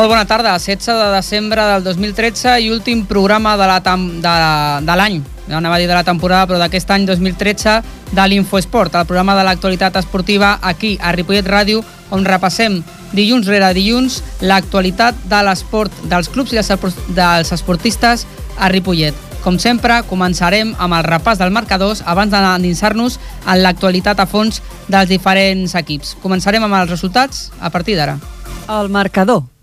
Molt bona tarda, 16 de desembre del 2013 i últim programa de la tam- de, de l'any, anava a dir de la temporada, però d'aquest any 2013 de l'Infoesport, el programa de l'actualitat esportiva aquí a Ripollet Ràdio, on repassem dilluns rere dilluns l'actualitat de l'esport, dels clubs i dels esportistes a Ripollet. Com sempre, començarem amb el repàs del marcadors abans d'endinsar-nos en l'actualitat a fons dels diferents equips. Començarem amb els resultats a partir d'ara. El marcador.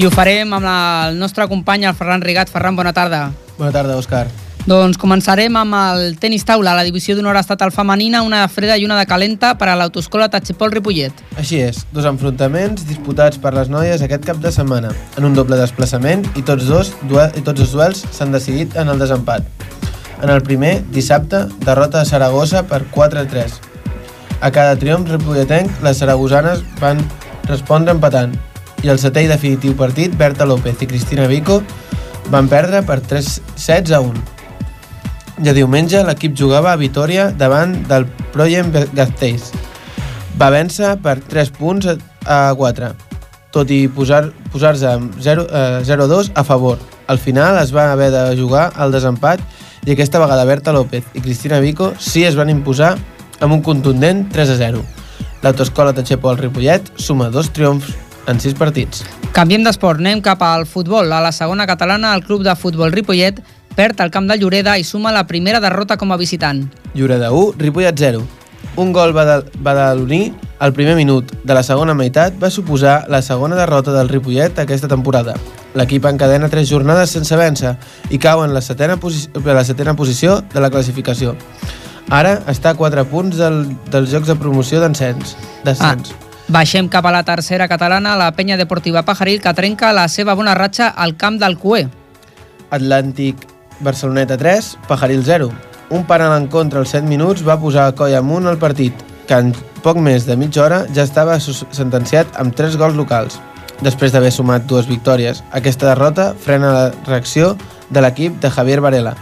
I ho farem amb la, el nostre company, el Ferran Rigat. Ferran, bona tarda. Bona tarda, Òscar. Doncs començarem amb el tenis taula, la divisió d'honor estatal femenina, una de freda i una de calenta per a l'autoescola Tatxipol Ripollet. Així és, dos enfrontaments disputats per les noies aquest cap de setmana, en un doble desplaçament i tots dos duel, i tots els duels s'han decidit en el desempat. En el primer, dissabte, derrota a Saragossa per 4-3. A cada triomf ripolletenc, les saragosanes van respondre empatant i el setè i definitiu partit, Berta López i Cristina Vico van perdre per 3 sets a 1. Ja diumenge l'equip jugava a Vitoria davant del Proyem Gasteiz. Va vèncer per 3 punts a- a 4, tot i posar- posar-se 0 eh, 0-2 a favor. Al final es va haver de jugar al desempat i aquesta vegada Berta López i Cristina Vico sí es van imposar amb un contundent 3-0. L'autoescola Tatxepo al Ripollet suma dos triomfs en 6 partits. Canviem d'esport, anem cap al futbol. A la segona catalana, el club de futbol Ripollet perd al camp de Lloreda i suma la primera derrota com a visitant. Lloreda 1, Ripollet 0. Un gol badal badaloní al primer minut de la segona meitat va suposar la segona derrota del Ripollet aquesta temporada. L'equip encadena tres jornades sense vèncer i cau en la setena, posi la setena posició de la classificació. Ara està a 4 punts del, dels jocs de promoció d'encens. descens. Ah, baixem cap a la tercera catalana, la penya deportiva Pajaril, que trenca la seva bona ratxa al camp del Cué. Atlàntic Barceloneta 3, Pajaril 0. Un penal en contra als 7 minuts va posar coll amunt el partit, que en poc més de mitja hora ja estava sentenciat amb 3 gols locals. Després d'haver sumat dues victòries, aquesta derrota frena la reacció de l'equip de Javier Varela,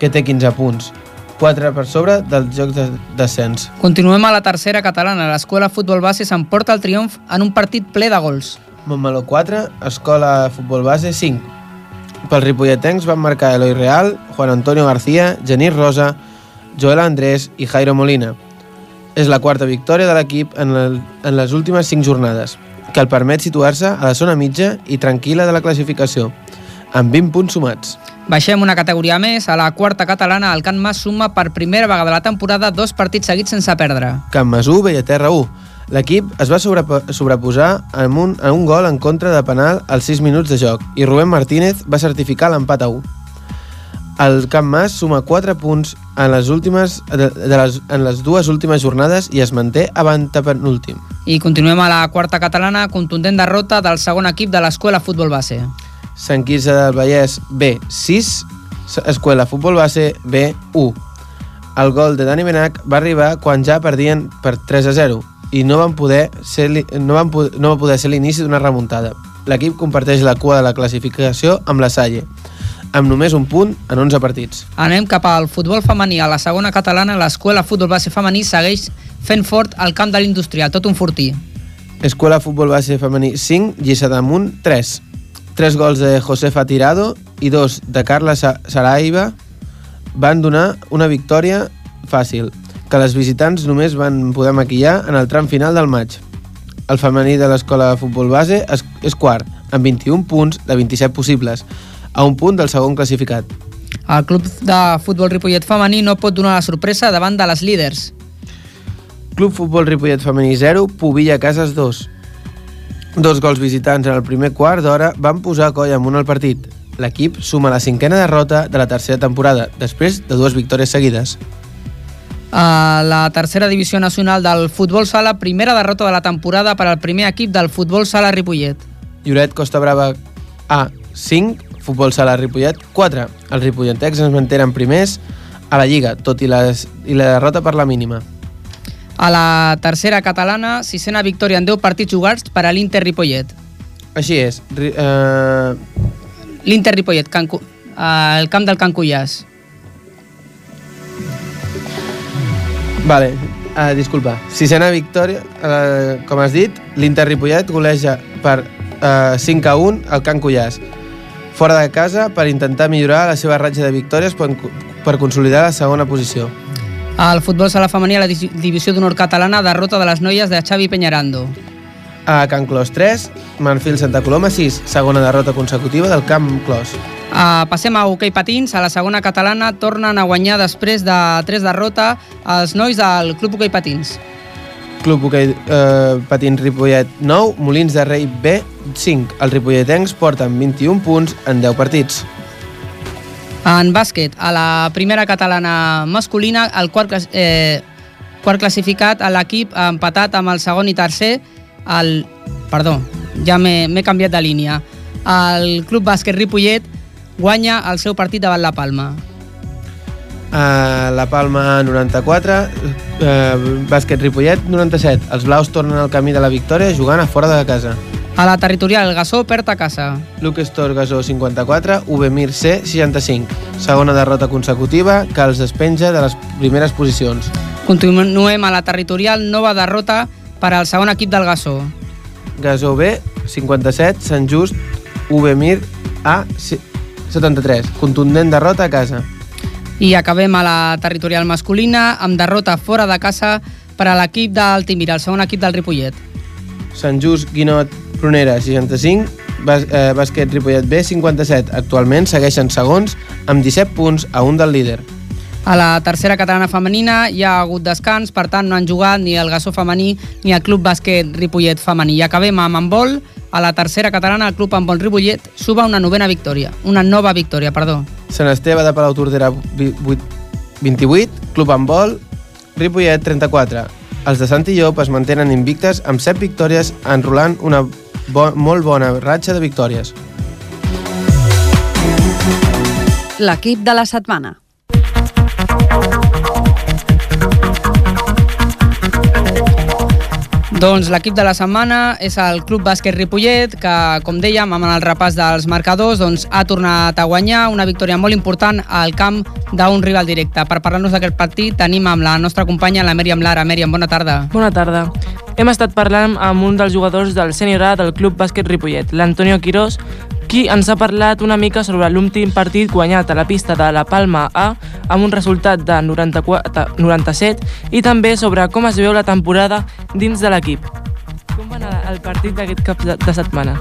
que té 15 punts, 4 per sobre dels jocs de descens. Continuem a la tercera catalana. L'escola futbol base s'emporta el triomf en un partit ple de gols. Montmeló 4, Escola Futbol Base 5. Pels ripolletens van marcar Eloi Real, Juan Antonio García, Genís Rosa, Joel Andrés i Jairo Molina. És la quarta victòria de l'equip en, el, en les últimes 5 jornades, que el permet situar-se a la zona mitja i tranquil·la de la classificació, amb 20 punts sumats. Baixem una categoria més. A la quarta catalana, el Can Mas suma per primera vegada a la temporada dos partits seguits sense perdre. Can Masú, Bellaterra 1. L'equip es va sobrepo- sobreposar amb un, a un gol en contra de penal als 6 minuts de joc i Rubén Martínez va certificar l'empat a 1. El Camp Mas suma 4 punts en les, últimes, de, de les, en les dues últimes jornades i es manté avant penúltim. I continuem a la quarta catalana, contundent derrota del segon equip de l'escola futbol base. Sant Quirze del Vallès B 6, Escuela Futbol Base B 1. El gol de Dani Benac va arribar quan ja perdien per 3 a 0 i no van poder ser, no van, no va poder ser l'inici d'una remuntada. L'equip comparteix la cua de la classificació amb la Salle, amb només un punt en 11 partits. Anem cap al futbol femení. A la segona catalana, l'escola futbol base femení segueix fent fort al camp de l'industrial, tot un fortí. Escuela Futbol Base Femení 5, Lliçà d'Amunt 3. Tres gols de Josefa Tirado i dos de Carla Sa- Saraiva van donar una victòria fàcil, que les visitants només van poder maquillar en el tram final del maig. El femení de l'escola de futbol base és, quart, amb 21 punts de 27 possibles, a un punt del segon classificat. El club de futbol Ripollet femení no pot donar la sorpresa davant de les líders. Club Futbol Ripollet Femení 0, Pubilla Cases 2. Dos gols visitants en el primer quart d'hora van posar coll amunt al partit. L'equip suma la cinquena derrota de la tercera temporada, després de dues victòries seguides. A la tercera divisió nacional del futbol sala, primera derrota de la temporada per al primer equip del futbol sala Ripollet. Lloret Costa Brava A 5, Futbol Sala Ripollet 4. Els ripolletecs es mantenen primers a la Lliga, tot i, les, i la derrota per la mínima. A la tercera catalana, sisena victòria en 10 partits jugats per a l'Inter Ripollet. Així és, ri, eh, L'Inter Ripollet, Can, eh, el camp del Can Cullàs. Vale. Uh, disculpa, sisena victòria, uh, com has dit, l'Inter Ripollet goleja per uh, 5 a 1 al Can Cullàs. Fora de casa per intentar millorar la seva ratxa de victòries per, per consolidar la segona posició. El futbol sala femení a la divisió d'honor catalana derrota de les noies de Xavi Peñarando. A Can Clos 3, Manfil Santa Coloma 6, segona derrota consecutiva del Camp Clos. Uh, passem a hoquei patins. A la segona catalana tornen a guanyar després de tres derrota els nois del Club Hoquei Patins. Club Hoquei eh, Patins Ripollet 9, Molins de Rei B 5. Els ripolletens porten 21 punts en 10 partits. En bàsquet, a la primera catalana masculina, el quart, eh, quart classificat l'equip empatat amb el segon i tercer, el, perdó, ja m'he canviat de línia. El Club Bàsquet Ripollet guanya el seu partit davant la Palma. Uh, la Palma 94, uh, bàsquet Ripollet 97. Els blaus tornen al camí de la victòria jugant a fora de casa. A la territorial, Gasó perd a casa. Luke Store Gasó 54, Ubemir C 65. Segona derrota consecutiva que els despenja de les primeres posicions. Continuem a la territorial, nova derrota per al segon equip del Gasó. Gasó B 57, Sant Just, Ubemir A 73. Contundent derrota a casa. I acabem a la territorial masculina amb derrota fora de casa per a l'equip d'Altimira, el segon equip del Ripollet. Sant Just, Guinot, Prunera, 65, bas eh, bàsquet Ripollet B, 57. Actualment segueixen segons amb 17 punts a un del líder. A la tercera catalana femenina hi ha hagut descans, per tant no han jugat ni el Gassó femení ni el Club Bàsquet Ripollet femení. I acabem amb handbol, a la tercera catalana el Club Handbol Ripollet suba una novena victòria, una nova victòria, perdó. Sant Esteve de Palau Tordera 28, Club Handbol Ripollet 34. Els de Sant Llop es mantenen invictes amb 7 victòries enrolant una bo molt bona ratxa de victòries. L'equip de la setmana. Doncs l'equip de la setmana és el Club Bàsquet Ripollet, que, com dèiem, amb el repàs dels marcadors, doncs, ha tornat a guanyar una victòria molt important al camp d'un rival directe. Per parlar-nos d'aquest partit tenim amb la nostra companya, la Mèriam Lara. Mèriam, bona tarda. Bona tarda. Hem estat parlant amb un dels jugadors del sènior A del Club Bàsquet Ripollet, l'Antonio Quirós, qui ens ha parlat una mica sobre l'últim partit guanyat a la pista de la Palma A amb un resultat de 94, 97 i també sobre com es veu la temporada dins de l'equip. Com va anar el partit d'aquest cap de, setmana?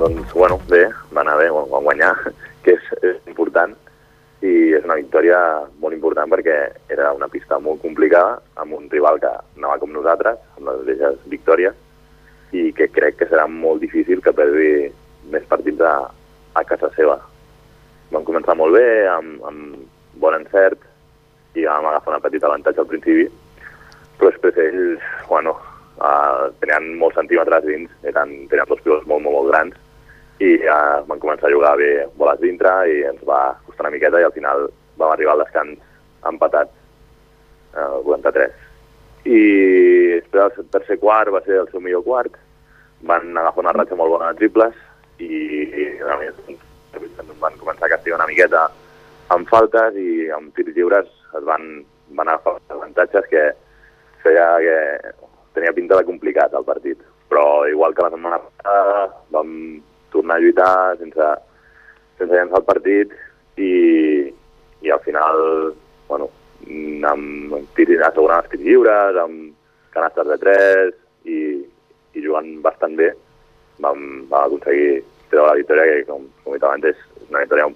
Doncs, bueno, bé, va anar bé, vam guanyar, que és, és important, i és una victòria molt important perquè era una pista molt complicada amb un rival que anava com nosaltres, amb les mateixes victòries, i que crec que serà molt difícil que perdi més partits a, a casa seva. Vam començar molt bé, amb, amb bon encert, i vam agafar una petita avantatge al principi, però després ells, bueno, uh, tenien molts centímetres dins, eren, tenien dos pilots molt, molt, molt grans, i uh, van començar a jugar bé boles dintre i ens va costar una miqueta i al final vam arribar al descans empatats, uh, 43. I després el tercer quart va ser el seu millor quart, van agafar una ratxa molt bona de triples, i, i a més van començar a castigar una miqueta amb faltes i amb tirs lliures es van, van agafar avantatges que feia que tenia pinta de complicat el partit. Però igual que la setmana passada vam tornar a lluitar sense, sense llançar el partit i, i al final, bueno, amb tirs, assegurant els tirs lliures, amb canastes de 3 i, i jugant bastant bé, vam, vam aconseguir treure la victòria que, com, com he dit abans, és una victòria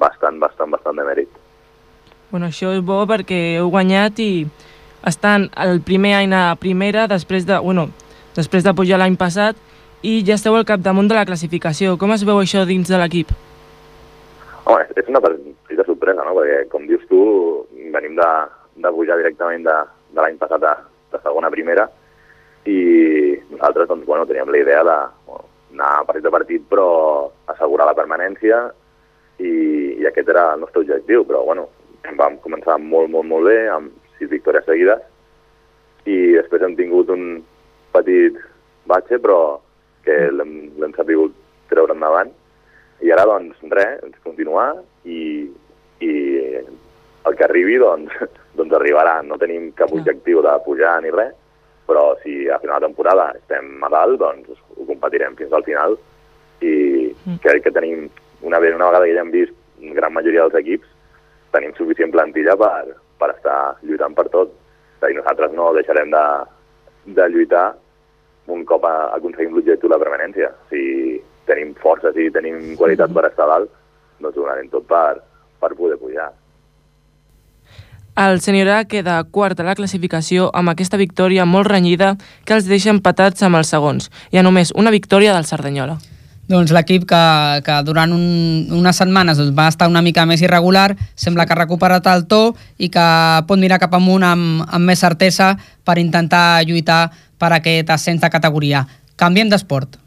bastant, bastant, bastant de mèrit. Bueno, això és bo perquè heu guanyat i estan el primer any a primera després de, bueno, després de pujar l'any passat i ja esteu al capdamunt de la classificació. Com es veu això dins de l'equip? Home, és una petita sorpresa, no? Perquè, com dius tu, venim de, de pujar directament de, de l'any passat a, de segona a primera i nosaltres, doncs, bueno, teníem la idea de, bueno, anar partit a partit però assegurar la permanència i, i aquest era el nostre objectiu, però bueno, vam començar molt, molt, molt bé, amb sis victòries seguides i després hem tingut un petit batxe però que l'hem sabut treure endavant i ara doncs res, continuar i, i el que arribi doncs, doncs arribarà. No tenim cap objectiu de pujar ni res, però si a final de temporada estem a dalt, doncs ho competirem fins al final i mm. crec que tenim, una, una vegada que ja hem vist gran majoria dels equips, tenim suficient plantilla per, per estar lluitant per tot. I nosaltres no deixarem de, de lluitar un cop a, aconseguim l'objectiu de la permanència. Si tenim forces i tenim qualitat per estar dalt, doncs ho donarem tot per, per poder pujar. El Seniorà queda quart a la classificació amb aquesta victòria molt renyida que els deixa empatats amb els segons. Hi ha només una victòria del Cerdanyola. Doncs l'equip que, que durant un, unes setmanes doncs, va estar una mica més irregular, sembla que ha recuperat el to i que pot mirar cap amunt amb, amb més certesa per intentar lluitar per aquest ascens de categoria. Canviem d'esport.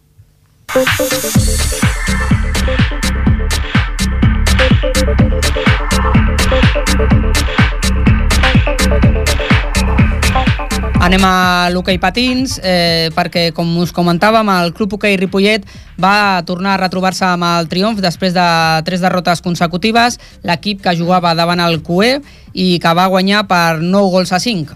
Anem a l'hoquei patins, eh, perquè, com us comentàvem, el Club Hoquei Ripollet va tornar a retrobar-se amb el triomf després de tres derrotes consecutives, l'equip que jugava davant el QE i que va guanyar per 9 gols a 5.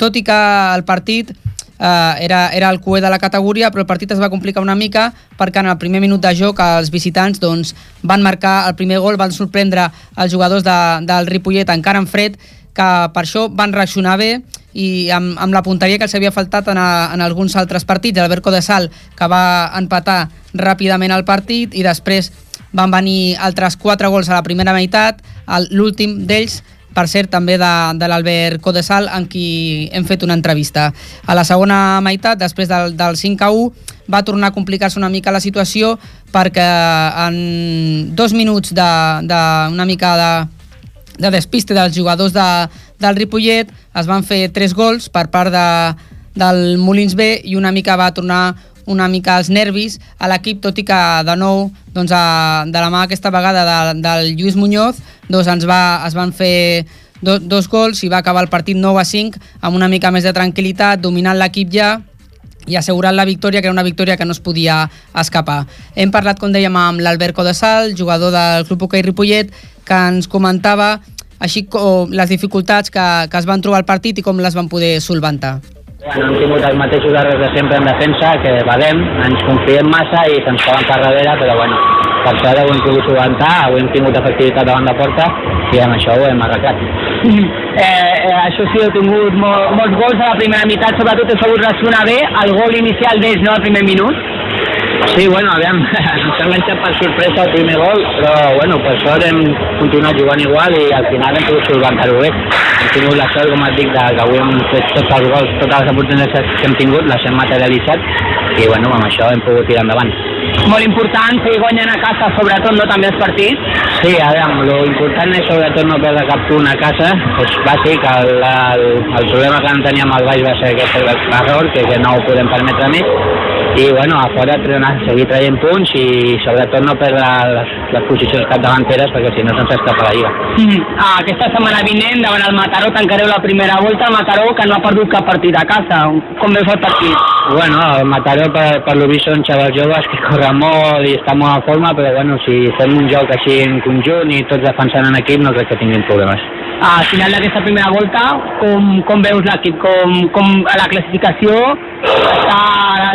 Tot i que el partit eh, era, era el QE de la categoria, però el partit es va complicar una mica perquè en el primer minut de joc els visitants doncs, van marcar el primer gol, van sorprendre els jugadors de, del Ripollet encara en fred, que per això van reaccionar bé i amb, amb la punteria que els havia faltat en, a, en alguns altres partits, el Berco de Sal, que va empatar ràpidament el partit i després van venir altres quatre gols a la primera meitat, l'últim d'ells per cert, també de, de l'Albert Codesal, amb qui hem fet una entrevista. A la segona meitat, després del, del 5 a 1, va tornar a complicar-se una mica la situació perquè en dos minuts de, de una mica de, de despiste dels jugadors de, del Ripollet es van fer tres gols per part de, del Molins B i una mica va tornar una mica els nervis a l'equip, tot i que de nou doncs, a, de la mà aquesta vegada de, del Lluís Muñoz doncs ens va, es van fer do, dos gols i va acabar el partit 9 a 5 amb una mica més de tranquil·litat, dominant l'equip ja i assegurant la victòria, que era una victòria que no es podia escapar. Hem parlat, com dèiem, amb l'Albert Codesal, jugador del Club Hockey Ripollet, que ens comentava així com les dificultats que, que es van trobar al partit i com les van poder solventar. Bueno, hem tingut els mateixos errors de sempre en defensa, que badem, ens confiem massa i se'ns poden per darrere, però bueno, per sort ho hem pogut solventar, avui hem tingut efectivitat davant de porta i amb això ho hem arreglat. Eh, eh, això sí, heu tingut mol, molts gols a la primera meitat, sobretot heu sabut reaccionar bé al gol inicial d'ells, no?, al primer minut. Sí, bueno, aviam, ens ha enganxat per sorpresa el primer gol, però bueno, per sort hem continuat jugant igual i al final hem pogut solventar-ho bé. Hem tingut la sort, com et dic, de que avui hem fet tots els gols, totes les oportunitats que hem tingut, les hem materialitzat i bueno, amb això hem pogut tirar endavant. Molt important seguir guanyant a casa, sobretot, no també els partits? Sí, a veure, lo important és sobretot no perdre cap punt a casa, és bàsic, el, el, el problema que en teníem al baix va ser aquest error, que, que no ho podem permetre més, i bueno, a fora trenar, seguir traient punts i sobretot no perdre les, les posicions capdavanteres perquè si no se'ns escapa la lliga. Mm. Ah, aquesta setmana vinent davant el Mataró tancareu la primera volta, el Mataró que no ha perdut cap partit a casa. Com veus el partit? Bueno, el Mataró per, per lo vist són xavals joves que corren molt i estan molt en forma, però bueno, si fem un joc així en conjunt i tots defensant en equip no crec que tinguin problemes. Al final d'aquesta primera volta, com, com veus l'equip? Com, com a la classificació està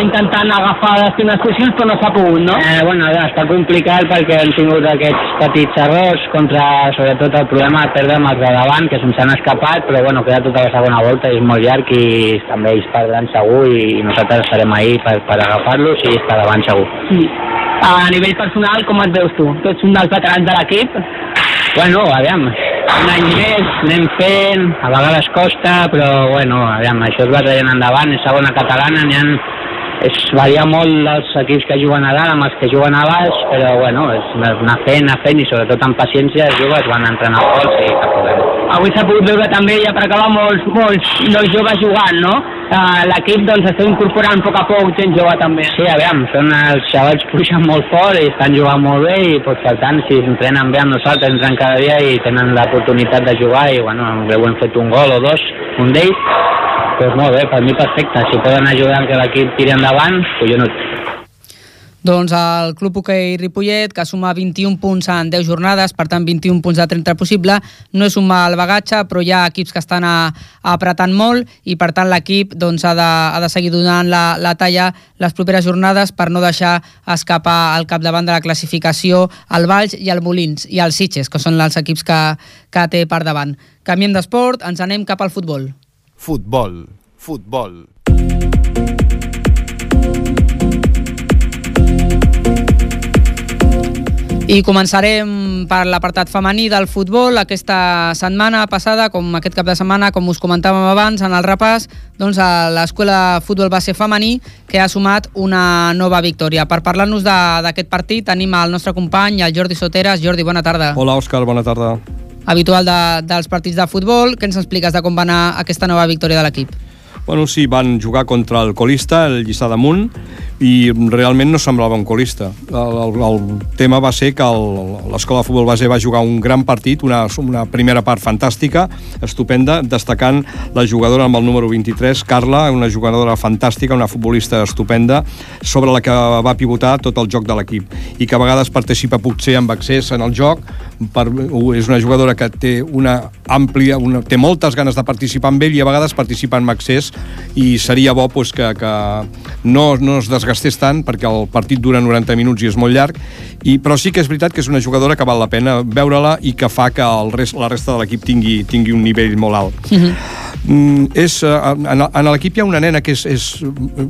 intentant agafar les primeres posicions però no s'ha pogut, no? Eh, bueno, està complicat perquè hem tingut aquests petits errors contra, sobretot, el problema de perdre amb els de davant, que se'ns han escapat, però bueno, queda tota la segona volta i és molt llarg i també ells perdran segur i, i nosaltres estarem ahí per, per agafar-los i estar davant segur. Sí. A nivell personal, com et veus tu? Tu ets un dels veterans de l'equip? Bueno, aviam, un any més, anem fent, a vegades costa, però bueno, aviam, això es va traient endavant, és segona catalana, n'hi ha és varia molt els equips que juguen a dalt amb els que juguen a baix, però bueno, és anar fent, anar fent i sobretot amb paciència els joves van entrenar forts i cap problema. Avui s'ha pogut veure també, ja per acabar, molts, molts nois joves jugant, no? Uh, L'equip doncs està incorporant a poc a poc gent jove també. Sí, aviam, són els xavals puixen molt fort i estan jugant molt bé i pues, per tant si entrenen bé amb nosaltres, entren cada dia i tenen l'oportunitat de jugar i bueno, ho hem fet un gol o dos, un d'ells pues molt bé, per mi perfecte. Si poden ajudar que l'equip tiri endavant. Doncs el Club Hoquei Ripollet, que suma 21 punts en 10 jornades, per tant 21 punts de 30 possible, no és un mal bagatge, però hi ha equips que estan a, a apretant molt i per tant l'equip doncs, ha, de, ha de seguir donant la, la talla les properes jornades per no deixar escapar al capdavant de la classificació el Valls i el Molins i el Sitges, que són els equips que, que té per davant. Canviem d'esport, ens anem cap al futbol. Futbol, futbol. I començarem per l'apartat femení del futbol. Aquesta setmana passada, com aquest cap de setmana, com us comentàvem abans en el repàs, doncs l'escola futbol base femení que ha sumat una nova victòria. Per parlar-nos d'aquest partit tenim el nostre company, el Jordi Soteres. Jordi, bona tarda. Hola, Òscar, bona tarda. Habitual de, dels partits de futbol, què ens expliques de com va anar aquesta nova victòria de l'equip? Bueno, sí, van jugar contra el colista, el Lliçà d'Amunt, i realment no semblava un colista. El, el, el tema va ser que l'escola de futbol base va jugar un gran partit, una, una primera part fantàstica, estupenda, destacant la jugadora amb el número 23, Carla, una jugadora fantàstica, una futbolista estupenda, sobre la que va pivotar tot el joc de l'equip i que a vegades participa potser amb accés en el joc, per, és una jugadora que té una àmplia, una, té moltes ganes de participar amb ell i a vegades participa amb accés i seria bo pues, que, que no, no es desgastés tant perquè el partit dura 90 minuts i és molt llarg i, però sí que és veritat que és una jugadora que val la pena veure-la i que fa que el rest, la resta de l'equip tingui, tingui un nivell molt alt. Uh -huh. Mm, és, eh, en, en l'equip hi ha una nena que és, és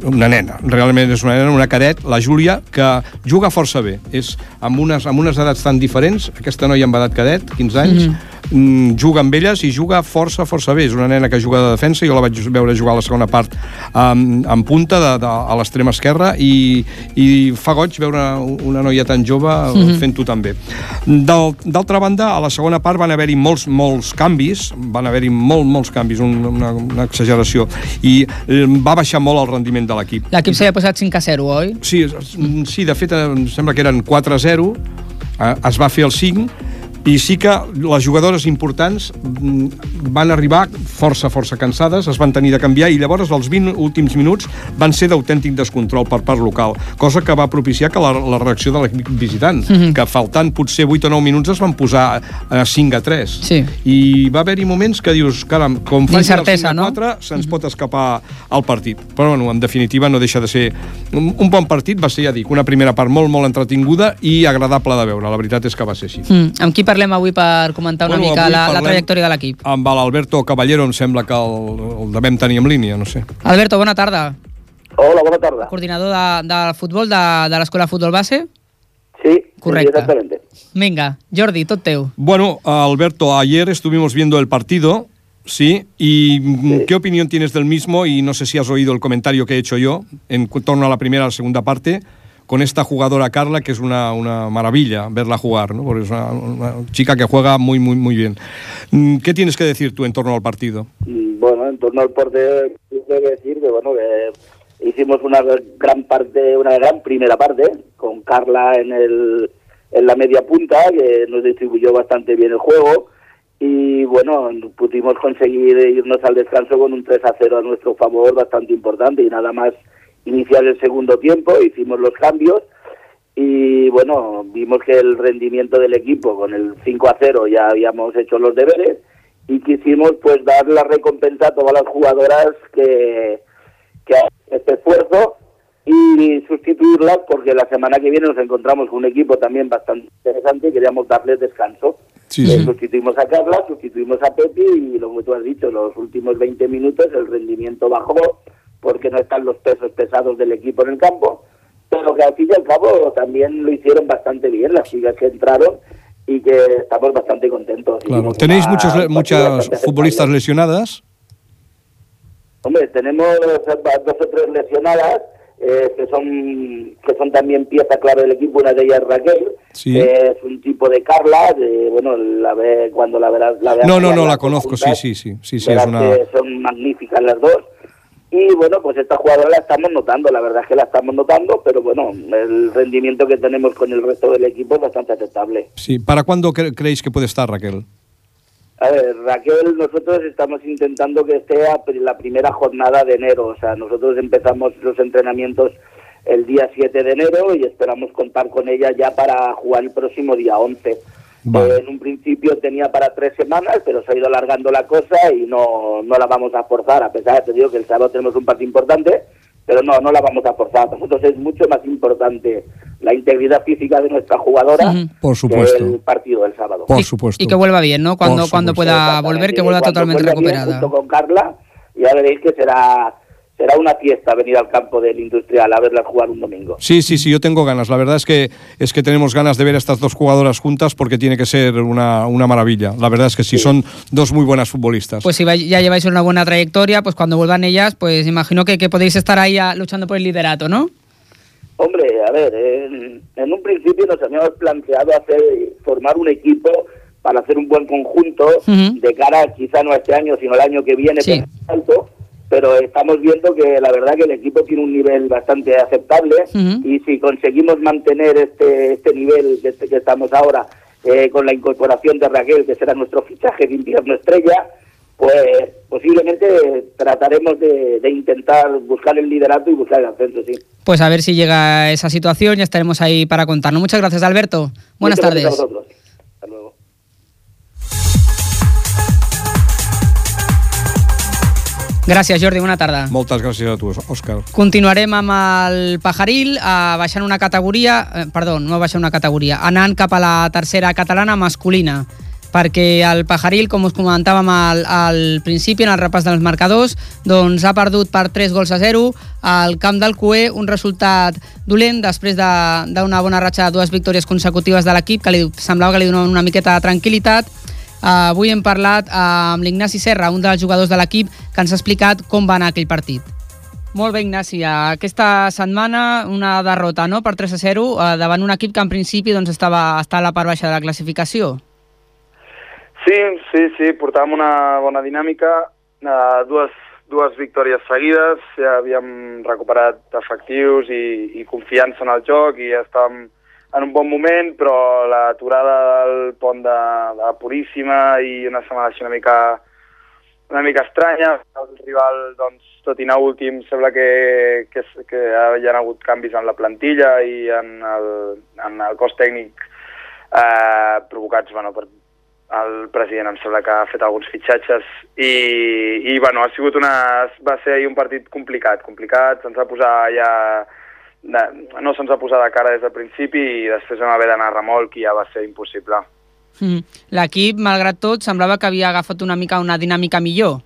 una nena, realment és una nena, una cadet, la Júlia, que juga força bé. És amb unes, amb unes edats tan diferents, aquesta noia amb edat cadet, 15 anys, mm -hmm. Juga amb elles i juga força, força bé. És una nena que juga de defensa, jo la vaig veure jugar a la segona part amb, amb punta de, de, a l'extrema esquerra i, i fa goig veure una noia tan jove mm -hmm. fent-ho tan bé. D'altra banda, a la segona part van haver-hi molts, molts canvis, van haver-hi molt, molts canvis, un, una, una exageració i eh, va baixar molt el rendiment de l'equip. L'equip s'havia posat 5 a 0, oi? Sí, sí de fet em sembla que eren 4 a 0 eh, es va fer el 5 i sí que les jugadores importants mm, van arribar força, força cansades, es van tenir de canviar i llavors els 20 últims minuts van ser d'autèntic descontrol per part local, cosa que va propiciar que la, la reacció de l'equip visitant, mm -hmm. que faltant potser 8 o 9 minuts es van posar a 5 a 3. Sí. I va haver-hi moments que dius, caram, com faci el 5 a 4, no? se'ns mm -hmm. pot escapar al partit. Però, bueno, en definitiva, no deixa de ser un, un bon partit, va ser, ja dic, una primera part molt, molt entretinguda i agradable de veure. La veritat és que va ser així. Mm. Amb qui parlem avui per comentar una bueno, mica la, la trajectòria de l'equip? Amb l'Alberto Caballero, em sembla que el, el devem tenir en línia, no sé. Alberto, bona tarda. Hola, bona tarda. Coordinador de, de futbol de, de l'Escola Futbol Base? Sí, Correcte. Sí, exactamente. Venga, Jordi, tot teu. Bueno, Alberto, ayer estuvimos viendo el partido, Sí, ¿y sí. qué opinión tienes del mismo? Y no sé si has oído el comentario que he hecho yo en torno a la primera y la segunda parte con esta jugadora Carla, que es una, una maravilla verla jugar, ¿no? porque es una, una, chica que juega muy, muy, muy bien. Mm, ¿Qué tienes que decir tú en torno al partido? Mm, bueno, en torno al partido, tengo que decir que, bueno, que hicimos una gran parte, una gran primera parte, con Carla en, el, en la media punta, que nos distribuyó bastante bien el juego, y bueno, pudimos conseguir irnos al descanso con un 3 a 0 a nuestro favor bastante importante y nada más iniciar el segundo tiempo, hicimos los cambios y bueno, vimos que el rendimiento del equipo con el 5 a 0 ya habíamos hecho los deberes y quisimos pues dar la recompensa a todas las jugadoras que, que hacen este esfuerzo y sustituirlas porque la semana que viene nos encontramos con un equipo también bastante interesante y queríamos darles descanso. Sí, sí. Sustituimos a Carla, sustituimos a Pepi y lo que tú has dicho, los últimos 20 minutos el rendimiento bajó porque no están los pesos pesados del equipo en el campo, pero que al fin y al cabo también lo hicieron bastante bien las chicas que entraron y que estamos bastante contentos. Claro. ¿Tenéis muchos, muchas futbolistas lesionadas? Hombre, tenemos dos o tres lesionadas, eh, que son que son también pieza clave del equipo, una de ellas es Raquel, sí. es un tipo de Carla, de, bueno, la ve, cuando la verás... La verás no, no, no, la conozco, sí, sí, sí, sí, sí es una... son magníficas las dos, y bueno, pues esta jugadora la estamos notando, la verdad es que la estamos notando, pero bueno, el rendimiento que tenemos con el resto del equipo es bastante aceptable. Sí, ¿para cuándo cre creéis que puede estar Raquel? A ver, Raquel, nosotros estamos intentando que esté la primera jornada de enero, o sea, nosotros empezamos los entrenamientos el día 7 de enero y esperamos contar con ella ya para jugar el próximo día 11. Vale. Eh, en un principio tenía para tres semanas, pero se ha ido alargando la cosa y no, no la vamos a forzar, a pesar de que te digo que el sábado tenemos un partido importante, pero no, no la vamos a forzar. Para nosotros es mucho más importante la integridad física de nuestra jugadora Ujú. Por que supuesto. el partido del sábado. Por Y- supuesto. Y que vuelva bien, ¿no? Cuando, cuando pueda volver, que vuelva totalmente bien, recuperada. junto con Carla, y ya veréis que será, será una fiesta venir al campo del Industrial a verla jugar un domingo. Sí, sí, sí, yo tengo ganas. La verdad es que es que tenemos ganas de ver a estas dos jugadoras juntas porque tiene que ser una, una maravilla. La verdad es que sí, son dos muy buenas futbolistas. Pues si ya lleváis una buena trayectoria, pues cuando vuelvan ellas, pues imagino que, que podéis estar ahí ah, luchando por el liderato, ¿no? Hombre, a ver, en, en un principio nos habíamos planteado hacer formar un equipo para hacer un buen conjunto de cara quizá no a este año, sino el año que viene, Sí. pero alto, pero estamos viendo que la verdad que el equipo tiene un nivel bastante aceptable y si conseguimos mantener este, este nivel que, que estamos ahora eh, con la incorporación de Raquel, que será nuestro fichaje de invierno estrella, pues posiblemente trataremos de, de intentar buscar el liderato y buscar el ascenso, sí. Pues a ver si llega esa situación, ya estaremos ahí para contarnos. Muchas gracias, Alberto. Buenas Muchas gracias a Gràcies, Jordi, bona tarda. Moltes gràcies a tu, Òscar. Continuarem amb el Pajaril, eh, baixant una categoria, eh, perdó, no baixant una categoria, anant cap a la tercera catalana masculina, perquè el Pajaril, com us comentàvem al, al principi, en el repàs dels marcadors, doncs ha perdut per 3 gols a 0 al camp del Cué, un resultat dolent després de- d'una bona ratxa de dues victòries consecutives de l'equip, que li semblava que li donava una miqueta de tranquil·litat, avui hem parlat uh, amb l'Ignasi Serra, un dels jugadors de l'equip, que ens ha explicat com va anar aquell partit. Molt bé, Ignasi. Aquesta setmana una derrota no? per 3 a 0 uh, davant un equip que en principi doncs, estava, estava a la part baixa de la classificació. Sí, sí, sí, portàvem una bona dinàmica, eh, dues, dues victòries seguides, ja havíem recuperat efectius i, i confiança en el joc i ja estàvem en un bon moment, però l'aturada del pont de, de Puríssima i una setmana així una mica, una mica estranya, el rival, doncs, tot i anar últim, sembla que, que, que hi ha hagut canvis en la plantilla i en el, en el cos tècnic eh, provocats bueno, per, el president em sembla que ha fet alguns fitxatges. I, i bueno, ha sigut una, va ser ahir un partit complicat, complicat, se'ns va posar ja de, no se'ns va posar de cara des del principi i després vam haver d'anar a remolc i ja va ser impossible. Mm. L'equip, malgrat tot, semblava que havia agafat una mica una dinàmica millor.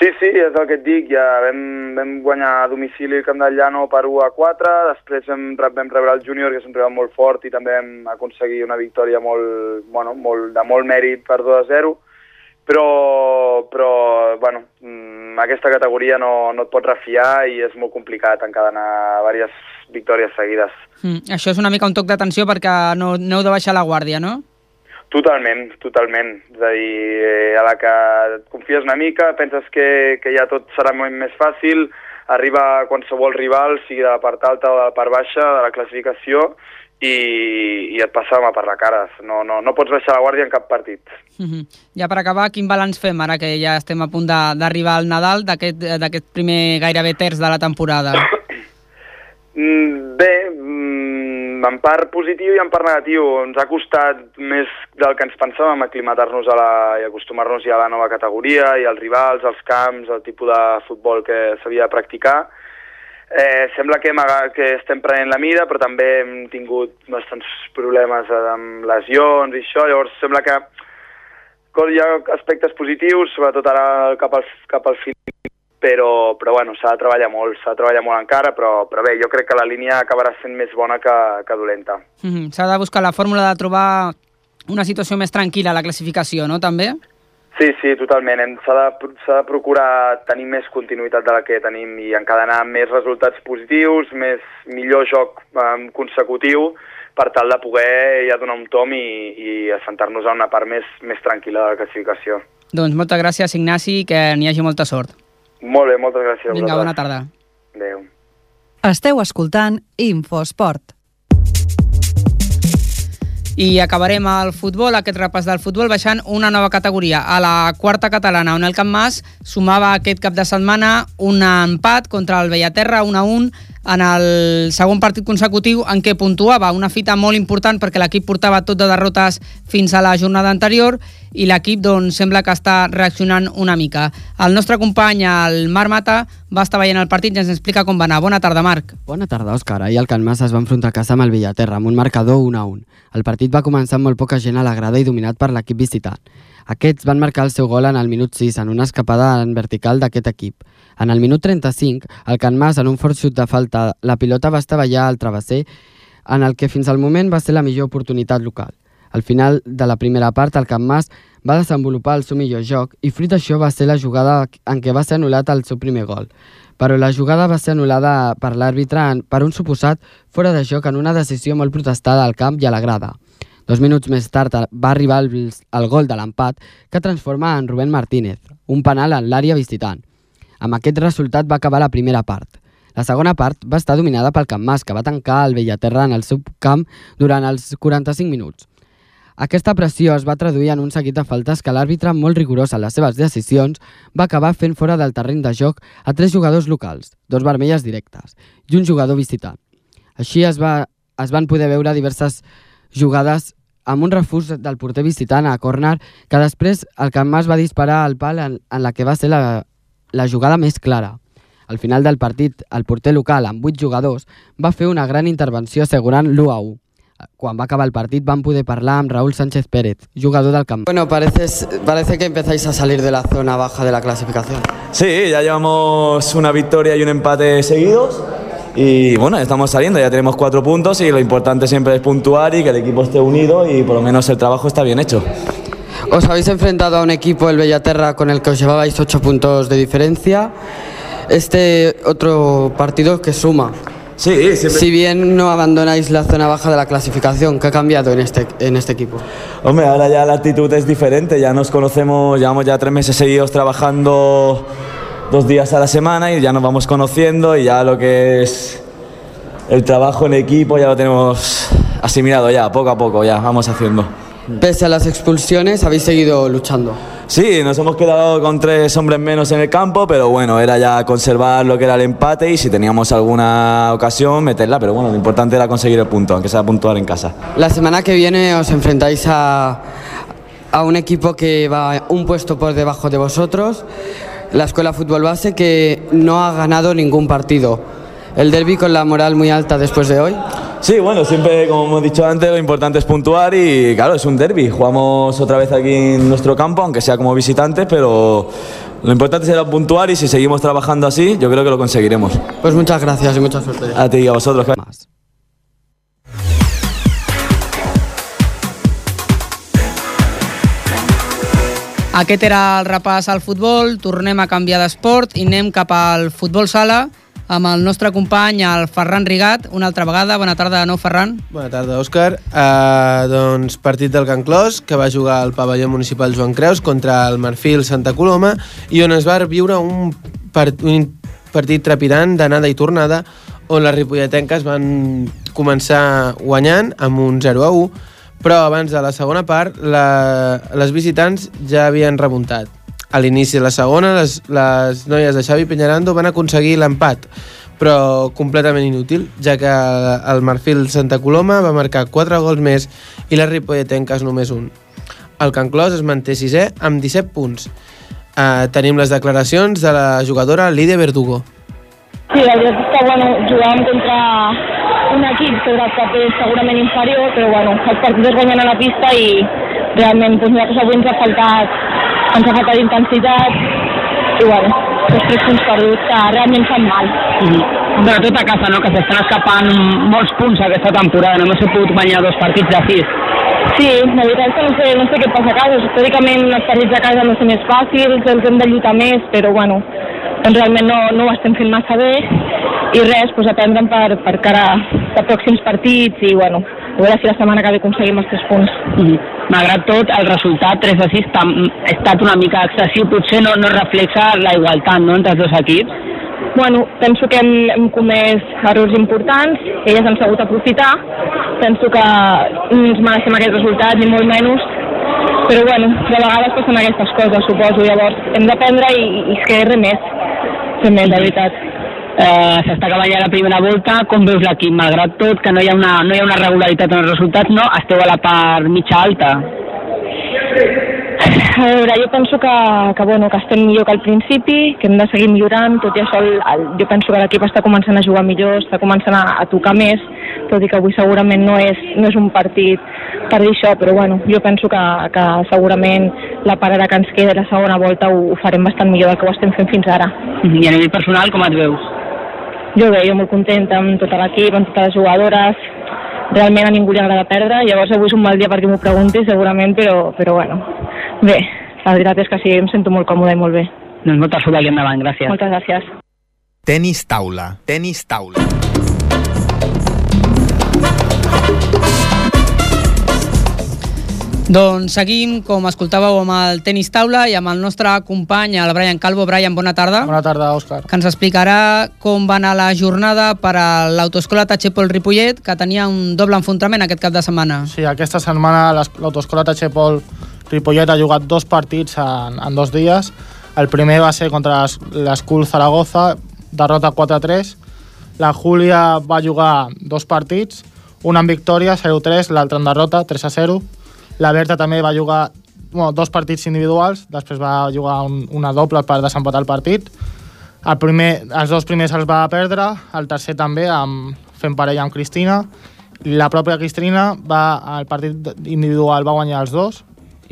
Sí, sí, és el que et dic, ja vam, vam guanyar a domicili el Camp del Llano per 1 a 4, després vam, vam rebre el júnior, que és un rival molt fort, i també vam aconseguir una victòria molt, bueno, molt, de molt mèrit per 2 a 0, però, però bueno, mm, aquesta categoria no, no et pots refiar i és molt complicat encadenar diverses victòries seguides. Mm. Això és una mica un toc d'atenció perquè no, no heu de baixar la guàrdia, no? Totalment, totalment. És a dir, eh, a la que et confies una mica, penses que, que ja tot serà molt més fàcil, arriba qualsevol rival, sigui de la part alta o de la part baixa de la classificació, i, i et passa mà per la cara. No, no, no pots baixar la guàrdia en cap partit. Mm -hmm. Ja per acabar, quin balanç fem ara que ja estem a punt d'arribar al Nadal d'aquest d'aquest primer gairebé terç de la temporada? Mm, Bé, mm, en part positiu i en part negatiu. Ens ha costat més del que ens pensàvem aclimatar-nos a la, i acostumar-nos ja a la nova categoria i als rivals, als camps, al tipus de futbol que s'havia de practicar. Eh, sembla que, que estem prenent la mida, però també hem tingut bastants problemes amb lesions i això, llavors sembla que hi ha aspectes positius, sobretot ara cap al, cap al final però, però bueno, s'ha de treballar molt, s'ha de treballar molt encara, però, però bé, jo crec que la línia acabarà sent més bona que, que dolenta. Mm -hmm. S'ha de buscar la fórmula de trobar una situació més tranquil·la a la classificació, no, també? Sí, sí, totalment. S'ha de, de procurar tenir més continuïtat de la que tenim i encadenar més resultats positius, més millor joc um, consecutiu, per tal de poder ja donar un tom i, i assentar-nos a una part més, més tranquil·la de la classificació. Doncs moltes gràcies, Ignasi, que n'hi hagi molta sort. Molt bé, moltes gràcies. a Vinga, vosaltres. bona tarda. Adéu. Esteu escoltant Infosport. I acabarem el futbol, aquest repàs del futbol, baixant una nova categoria, a la quarta catalana, on el Camp Mas sumava aquest cap de setmana un empat contra el Bellaterra, 1 a 1, en el segon partit consecutiu en què puntuava una fita molt important perquè l'equip portava tot de derrotes fins a la jornada anterior i l'equip doncs, sembla que està reaccionant una mica. El nostre company, el Marc Mata, va estar veient el partit i ens explica com va anar. Bona tarda, Marc. Bona tarda, Òscar. Ahir el Can Mas es va enfrontar a casa amb el Villaterra amb un marcador 1 a 1. El partit va començar amb molt poca gent a la grada i dominat per l'equip visitant. Aquests van marcar el seu gol en el minut 6 en una escapada en vertical d'aquest equip. En el minut 35, el Can Mas, en un fort xut de falta, la pilota va estavellar al travesser en el que fins al moment va ser la millor oportunitat local. Al final de la primera part, el Can Mas va desenvolupar el seu millor joc i fruit d'això va ser la jugada en què va ser anul·lat el seu primer gol. Però la jugada va ser anul·lada per l'àrbitre per un suposat fora de joc en una decisió molt protestada al camp i a la grada. Dos minuts més tard va arribar el, el gol de l'empat que transforma en Rubén Martínez, un penal en l'àrea visitant. Amb aquest resultat va acabar la primera part. La segona part va estar dominada pel Camp Mas, que va tancar el Bellaterra en el seu camp durant els 45 minuts. Aquesta pressió es va traduir en un seguit de faltes que l'àrbitre, molt rigorós en les seves decisions, va acabar fent fora del terreny de joc a tres jugadors locals, dos vermelles directes i un jugador visitant. Així es, va, es van poder veure diverses jugades amb un refús del porter visitant a córner que després el Camp Mas va disparar al pal en, en la que va ser la, la jugada més clara. Al final del partit, el porter local, amb 8 jugadors, va fer una gran intervenció assegurant l'1 a 1. Quan va acabar el partit van poder parlar amb Raúl Sánchez Pérez, jugador del camp. Bueno, parece, parece que empezáis a salir de la zona baja de la clasificación. Sí, ya llevamos una victoria y un empate seguidos. Y bueno, estamos saliendo, ya tenemos cuatro puntos y lo importante siempre es puntuar y que el equipo esté unido y por lo menos el trabajo está bien hecho. Os habéis enfrentado a un equipo, el Bellaterra, con el que os llevabais ocho puntos de diferencia. Este otro partido que suma. Sí, siempre... Si bien no abandonáis la zona baja de la clasificación, ¿qué ha cambiado en este, en este equipo? Hombre, ahora ya la actitud es diferente, ya nos conocemos, llevamos ya tres meses seguidos trabajando dos días a la semana y ya nos vamos conociendo y ya lo que es el trabajo en equipo ya lo tenemos asimilado ya, poco a poco ya, vamos haciendo. Pese a las expulsiones, habéis seguido luchando. Sí, nos hemos quedado con tres hombres menos en el campo, pero bueno, era ya conservar lo que era el empate y si teníamos alguna ocasión, meterla, pero bueno, lo importante era conseguir el punto, aunque sea puntuar en casa. La semana que viene os enfrentáis a, a un equipo que va un puesto por debajo de vosotros, la Escuela Fútbol Base, que no ha ganado ningún partido. El derby con la moral muy alta después de hoy. Sí, bueno, siempre, como hemos dicho antes, lo importante es puntuar y claro, es un derby. Jugamos otra vez aquí en nuestro campo, aunque sea como visitantes, pero lo importante será puntuar y si seguimos trabajando así, yo creo que lo conseguiremos. Pues muchas gracias y mucha suerte. A ti y a vosotros. Más. Aquest era el repàs al futbol, tornem a canviar d'esport i anem cap al futbol sala amb el nostre company, el Ferran Rigat, una altra vegada. Bona tarda nou, Ferran. Bona tarda, Òscar. Uh, doncs partit del Can Clos, que va jugar al pavelló municipal Joan Creus contra el Marfil Santa Coloma i on es va viure un, part, un partit trepidant d'anada i tornada on les ripolletenques van començar guanyant amb un 0 a 1 però abans de la segona part la, les visitants ja havien remuntat. A l'inici de la segona, les, les noies de Xavi Peñarando van aconseguir l'empat, però completament inútil, ja que el Marfil Santa Coloma va marcar 4 gols més i les Ripolletenques només un. El Can Clos es manté sisè amb 17 punts. Uh, tenim les declaracions de la jugadora Lídia Verdugo. Sí, la veritat és que bueno, jugàvem contra un equip sobre el paper segurament inferior, però bueno, els partits es guanyen a la pista i realment doncs, nosaltres avui ens ha faltat, ens ha faltat intensitat i bueno, els tres punts perduts que realment fan mal. Sobretot a casa, no? que s'estan escapant molts punts aquesta temporada, no hem pogut guanyar dos partits de sis. Sí, la veritat és que no sé, no sé què passa a casa. Històricament els partits a casa no són més fàcils, els hem de lluitar més, però bueno, doncs realment no, no ho estem fent massa bé i res, doncs aprendre'n per, per cara a pròxims partits i bueno, a veure si la setmana que ve aconseguim els tres punts. Mm -hmm. Malgrat tot, el resultat 3 a 6 ha estat una mica excessiu, potser no, no reflexa la igualtat no, entre els dos equips. Bueno, penso que hem, hem comès errors importants, elles han sabut aprofitar, penso que no ens mereixem aquest resultat, ni molt menys, però bueno, de vegades passen aquestes coses, suposo, llavors hem d'aprendre i, i és que res més, res més, de veritat. Eh, S'està acabant ja la primera volta, com veus l'equip? Malgrat tot, que no hi, ha una, no hi ha una regularitat en els resultats, no? Esteu a la part mitja alta. A veure, jo penso que, que, bueno, que estem millor que al principi, que hem de seguir millorant, tot i això el, el, jo penso que l'equip està començant a jugar millor, està començant a, a tocar més, tot i que avui segurament no és, no és un partit per dir això, però bueno, jo penso que, que segurament la parada que ens queda la segona volta ho, ho farem bastant millor del que ho estem fent fins ara. I a nivell personal, com et veus? Jo bé, jo molt contenta amb tot l'equip, amb totes les jugadores, realment a ningú li agrada perdre, llavors avui és un mal dia perquè m'ho preguntis segurament, però, però bueno, bé, la veritat és que sí, em sento molt còmode i molt bé. Doncs molta sort aquí endavant, gràcies. Moltes gràcies. Tenis taula. Tenis taula. Doncs seguim, com escoltàveu, amb el tenis taula i amb el nostre company, el Brian Calvo. Brian, bona tarda. Bona tarda, Òscar. Que ens explicarà com va anar la jornada per a l'autoescola Tachepol Ripollet, que tenia un doble enfrontament aquest cap de setmana. Sí, aquesta setmana l'autoescola Tachepol Ripollet ha jugat dos partits en, en dos dies. El primer va ser contra l'es- l'Escul Zaragoza, derrota 4-3. La Júlia va jugar dos partits, un en victòria, 0-3, l'altre en derrota, 3-0. La Berta també va jugar bueno, dos partits individuals, després va jugar un, una doble per desempatar el partit. El primer, els dos primers els va perdre, el tercer també, amb, fent parella amb Cristina. La pròpia Cristina va, al partit individual va guanyar els dos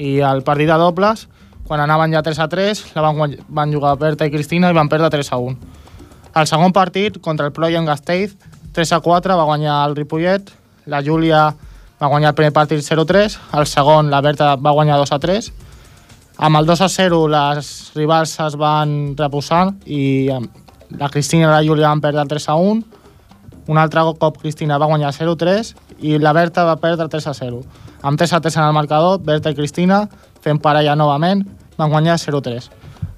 i el partit de dobles, quan anaven ja 3 a 3, la van, van jugar Berta i Cristina i van perdre 3 a 1. El segon partit, contra el Proyen Gasteiz, 3 a 4 va guanyar el Ripollet, la Júlia va guanyar el primer partit 0-3, el segon la Berta va guanyar 2 a 3. Amb el 2 a 0 les rivals es van reposar i la Cristina i la Júlia van perdre 3 a 1. Un altre cop Cristina va guanyar 0-3 i la Berta va perdre 3 a 0. Amb 3 a 3 en el marcador, Berta i Cristina, fent parella novament, van guanyar 0-3.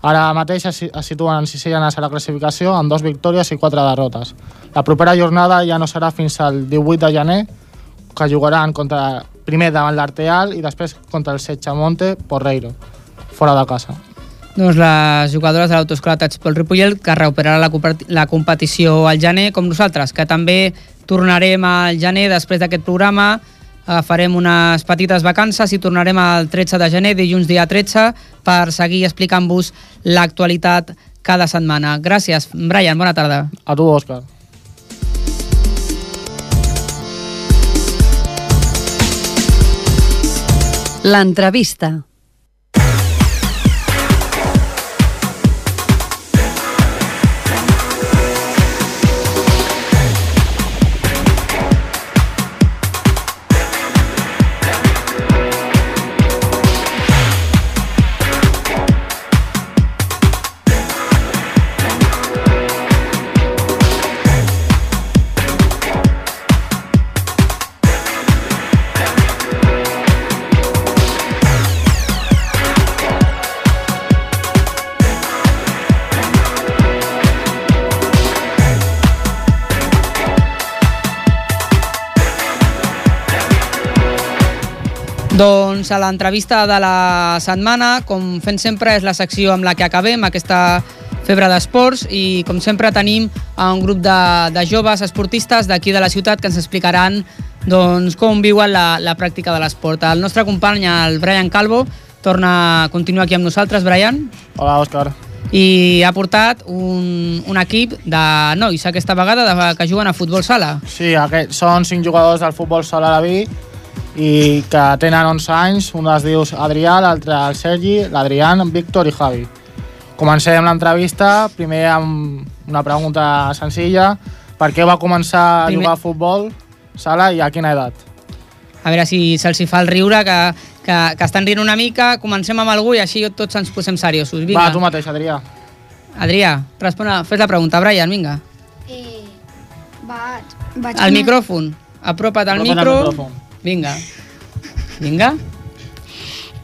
Ara mateix es, situen en sisena a la classificació amb dos victòries i quatre derrotes. La propera jornada ja no serà fins al 18 de gener, que jugaran contra, primer davant l'Arteal i després contra el Setxamonte Porreiro, fora de casa. Doncs les jugadores de l'autoescola Tachpol Ripollet que recuperarà la, la competició al gener, com nosaltres, que també tornarem al gener després d'aquest programa. Eh, farem unes petites vacances i tornarem el 13 de gener, dilluns dia 13, per seguir explicant-vos l'actualitat cada setmana. Gràcies, Brian, bona tarda. A tu, Òscar. L'entrevista. Doncs a l'entrevista de la setmana, com fent sempre, és la secció amb la que acabem aquesta febre d'esports i com sempre tenim a un grup de, de joves esportistes d'aquí de la ciutat que ens explicaran doncs, com viuen la, la pràctica de l'esport. El nostre company, el Brian Calvo, torna a continuar aquí amb nosaltres. Brian? Hola, Òscar. I ha portat un, un equip de nois aquesta vegada de, que juguen a futbol sala. Sí, aquest, són cinc jugadors del futbol sala de vi i que tenen 11 anys, un es diu Adrià, l'altre el Sergi, l'Adrián, Víctor i Javi. Comencem l'entrevista, primer amb una pregunta senzilla. Per què va començar a Primer- jugar a futbol sala i a quina edat? A veure si se'ls fa el riure, que, que, que estan rient una mica. Comencem amb algú i així tots ens posem seriosos. Vinga. Va, tu mateix, Adrià. Adrià, respon a, fes la pregunta. Brian, vinga. Eh, vaig, vaig Al micròfon. Apropa't al Apropa't al micro. micròfon. Vinga. Vinga.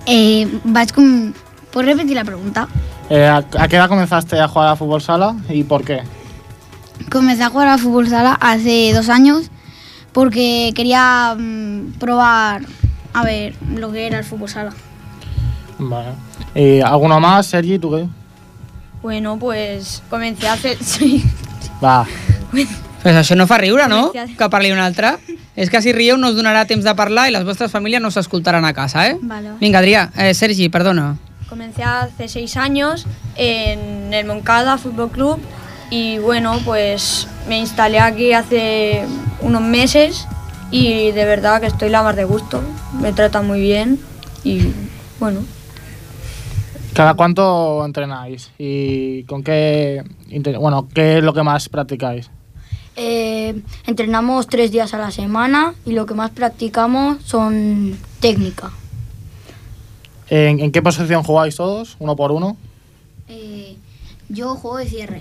Eh, vaig com... ¿Puedes repetir la pregunta? Eh, ¿a, a qué edad comenzaste a jugar a fútbol sala y por qué? Comencé a jugar a fútbol sala hace dos años porque quería mm, probar a ver lo que era el fútbol sala. Vale. ¿Y alguno más, Sergi, tú qué? Bueno, pues comencé hace... sí. Va. Pues això no fa riure, no? Que parli un altre. És que si rieu no us donarà temps de parlar i les vostres famílies no s'escoltaran a casa, eh? Vale. Vinga, Adrià, eh, Sergi, perdona. Comencé hace seis años en el Moncada Fútbol Club y bueno, pues me instalé aquí hace unos meses y de verdad que estoy la más de gusto. Me tratan muy bien y bueno, ¿Cada cuánto entrenáis? ¿Y con qué, bueno, qué es lo que más practicáis? Eh, entrenamos tres días a la semana y lo que más practicamos son técnica. ¿En, en qué posición jugáis todos? ¿Uno por uno? Eh, yo juego de cierre.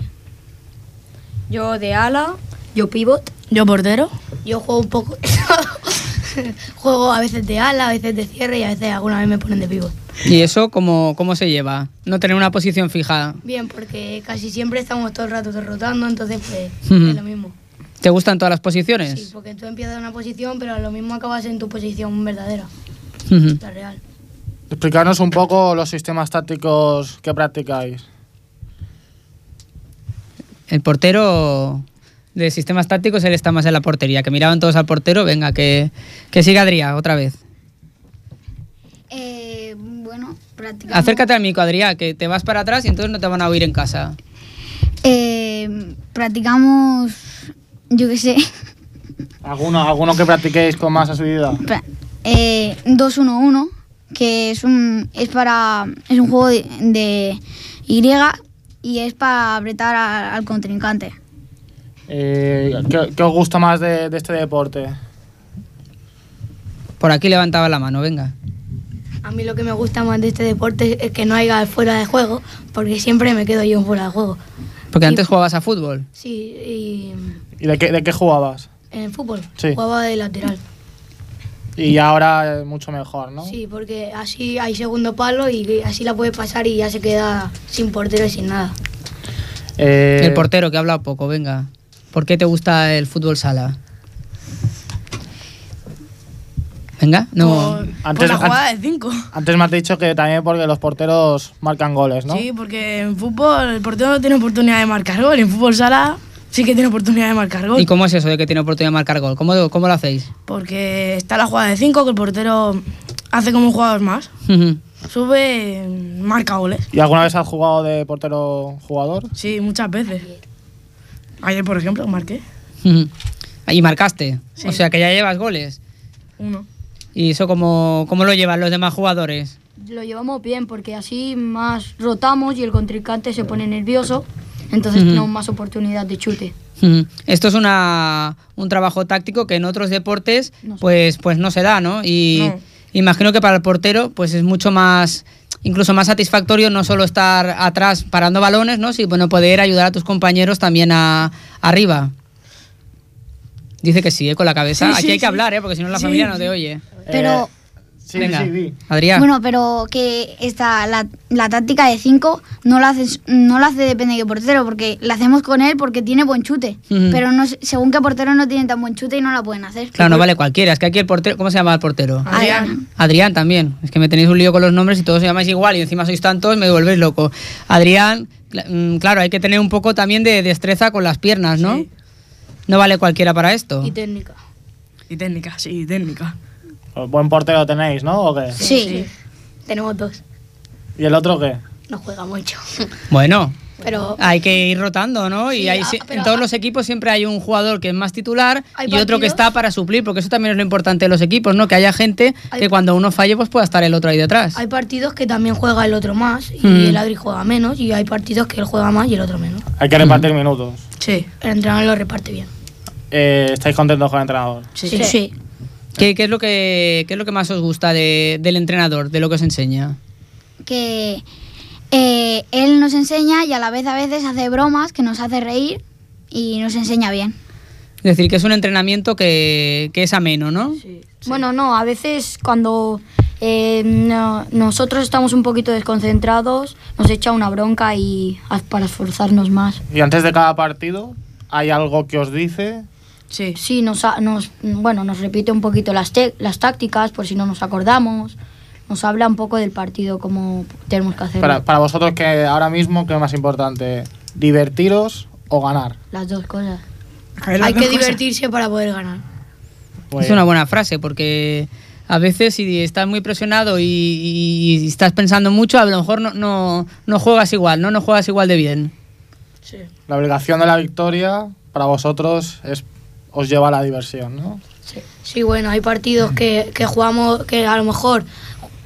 yo de ala, Yo pivot. Yo portero. Yo juego un poco. juego a veces de ala, a veces de cierre y a veces alguna vez me ponen de pivot. ¿Y eso cómo, cómo se lleva? No tener una posición fija. Bien, porque casi siempre estamos todo el rato rotando, entonces pues es lo mismo. ¿Te gustan todas las posiciones? Sí, porque tú empiezas en una posición, pero lo mismo acabas en tu posición verdadera, Ujú. la real. Explicarnos un poco los sistemas tácticos que practicáis. El portero de sistemas tácticos, él está más en la portería. Que miraban todos al portero, venga, que, que siga Adrià otra vez. Eh, bueno, practicamos. Acércate al micro, Adrià, que te vas para atrás y entonces no te van a oír en casa. Eh, practicamos, yo qué sé, ¿Alguno, alguno que practiquéis con más asiduidad? eh, 2-1-1, que es un, es para, es un juego de, de Y y es para apretar a- al contrincante. Eh, ¿qué, qué os gusta más de, de este deporte? Por aquí levantaba la mano, venga. A mí lo que me gusta más de este deporte es que no haya fuera de juego, porque siempre me quedo yo fuera de juego. Porque antes jugabas a fútbol. Sí, y ¿Y de qué, de qué jugabas? en el fútbol Sí. jugaba de lateral. Y ahora es mucho mejor, ¿no? Sí, porque así hay segundo palo y así la puede pasar y ya se queda sin portero y sin nada. Eh, El portero, que ha hablado poco, venga. ¿Por qué te gusta el fútbol sala? Venga, no. Antes, Por la an- jugada de cinco. antes me has dicho que también porque los porteros marcan goles, ¿no? Sí, porque en fútbol el portero no tiene oportunidad de marcar gol. En fútbol sala sí que tiene oportunidad de marcar gol. ¿Y cómo es eso de que tiene oportunidad de marcar gol? ¿Cómo, cómo lo hacéis? Porque está la jugada de cinco que el portero hace como un jugador más. Sube, marca goles. ¿Y alguna vez has jugado de portero jugador? Sí, muchas veces. Ayer, por ejemplo, marqué Ujú. Y marcaste. Sí. O sea que ya llevas goles. uno. ¿Y eso cómo, cómo lo llevan los demás jugadores? Lo llevamos bien porque así más rotamos y el contrincante se pone nervioso, entonces Ujú. tenemos más oportunidad de chute. Esto es una, un trabajo táctico que en otros deportes pues, pues no se da, ¿no? Y No. imagino que para el portero pues es mucho más, incluso más satisfactorio no solo estar atrás parando balones, ¿no? Sino bueno, poder ayudar a tus compañeros también a, arriba. Dice que sí, ¿eh? con la cabeza. Sí, Aquí sí, hay que sí. hablar, ¿eh? Porque si no la Sí, familia no te oye. Pero, Sí, Venga, sí, di. Adrián. bueno, pero que esta, la, la táctica de 5 no la haces, no la hace depende de qué portero, porque la hacemos con él porque tiene buen chute. Pero no, según qué portero no tiene tan buen chute y no la pueden hacer. Claro, no vale cualquiera. Es que aquí el portero... ¿Cómo se llama el portero? Adrián. Adrián también. Es que me tenéis un lío con los nombres y todos se llamáis igual y encima sois tantos, me volvéis loco. Adrián, mm, claro, hay que tener un poco también de destreza con las piernas, ¿no? No vale cualquiera para esto. Y técnica. Y técnica, sí, técnica. Buen portero tenéis, ¿no? ¿O qué? Sí, tenemos dos. ¿Y el otro qué? No juega mucho. Bueno, Pero hay que ir rotando, ¿no? y Sí, hay, ah, en todos los equipos siempre hay un jugador que es más titular y otro que está para suplir, porque eso también es lo importante de los equipos, ¿no? Que haya gente Hay- que cuando uno falle pues pueda estar el otro ahí detrás. hay partidos que también juega el otro más y Mm. el Adri juega menos y hay partidos que él juega más y el otro menos. Hay que repartir minutos. Sí. El entrenador lo reparte bien. Eh, ¿Estáis contentos con el entrenador? Sí. sí. ¿Qué, qué es lo que, qué es lo que más os gusta de- del entrenador, de lo que os enseña? Que eh, él nos enseña y a la vez a veces hace bromas que nos hace reír y nos enseña bien. Es decir, que es un entrenamiento que, que es ameno, ¿no? Bueno, no, a veces cuando eh, no- nosotros estamos un poquito desconcentrados, nos echa una bronca y para esforzarnos más. ¿Y antes de cada partido hay algo que os dice? Sí. Sí, nos, nos, bueno, nos repite un poquito las, te- las tácticas por si no nos acordamos. Nos habla un poco del partido, cómo tenemos que hacerlo. Para, para vosotros, que ahora mismo, ¿qué es más importante? ¿Divertiros o ganar? Las dos cosas. Hay que divertirse para poder ganar. Es una buena frase porque a veces si estás muy presionado y, y- y estás pensando mucho, a lo mejor no, no, no juegas igual, ¿no? No juegas igual de bien. La obligación de la victoria para vosotros es os lleva a la diversión, ¿no? Sí, bueno, hay partidos que, que jugamos que a lo mejor